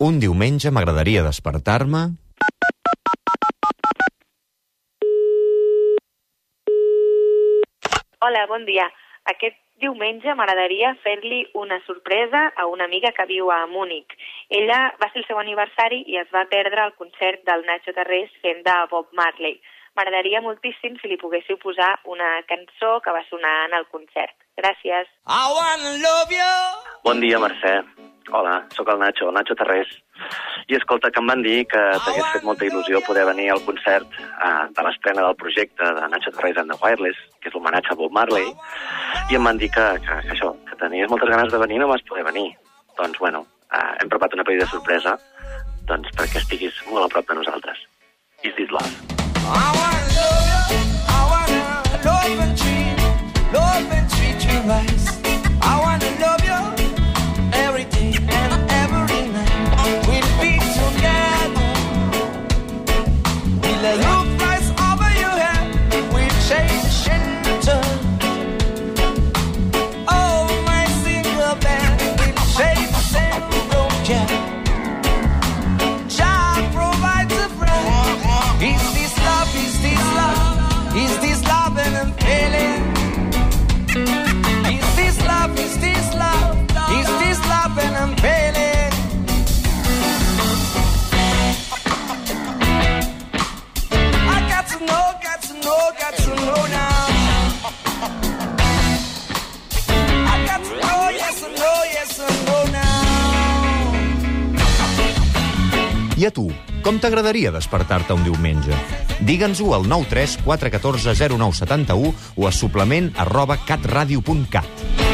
Un diumenge m'agradaria despertar-me... Hola, bon dia. Aquest diumenge m'agradaria fer-li una sorpresa a una amiga que viu a Múnich. Ella va ser el seu aniversari i es va perdre el concert del Nacho Tarrés fent de Bob Marley. M'agradaria moltíssim si li poguéssiu posar una cançó que va sonar en el concert. Gràcies. I wanna love you. Bon dia, Mercè. Hola, sóc el Nacho, el Nacho Tarrés. I escolta, que em van dir que t'hagués fet molta il·lusió poder venir al concert eh, de l'estrena del projecte de Nacho Tarrés and the Wireless, que és l'homenatge a Bob Marley, i em van dir que, que, que això, que tenies moltes ganes de venir i no vas poder venir. Doncs, bueno, eh, hem preparat una petita sorpresa doncs, perquè estiguis molt a prop de nosaltres. the roof flies over your head. We change into oh my single bed. We provides a friend. I a tu, com t'agradaria despertar-te un diumenge? Digue'ns-ho al 93 414 0971 o a suplement arroba catradio.cat.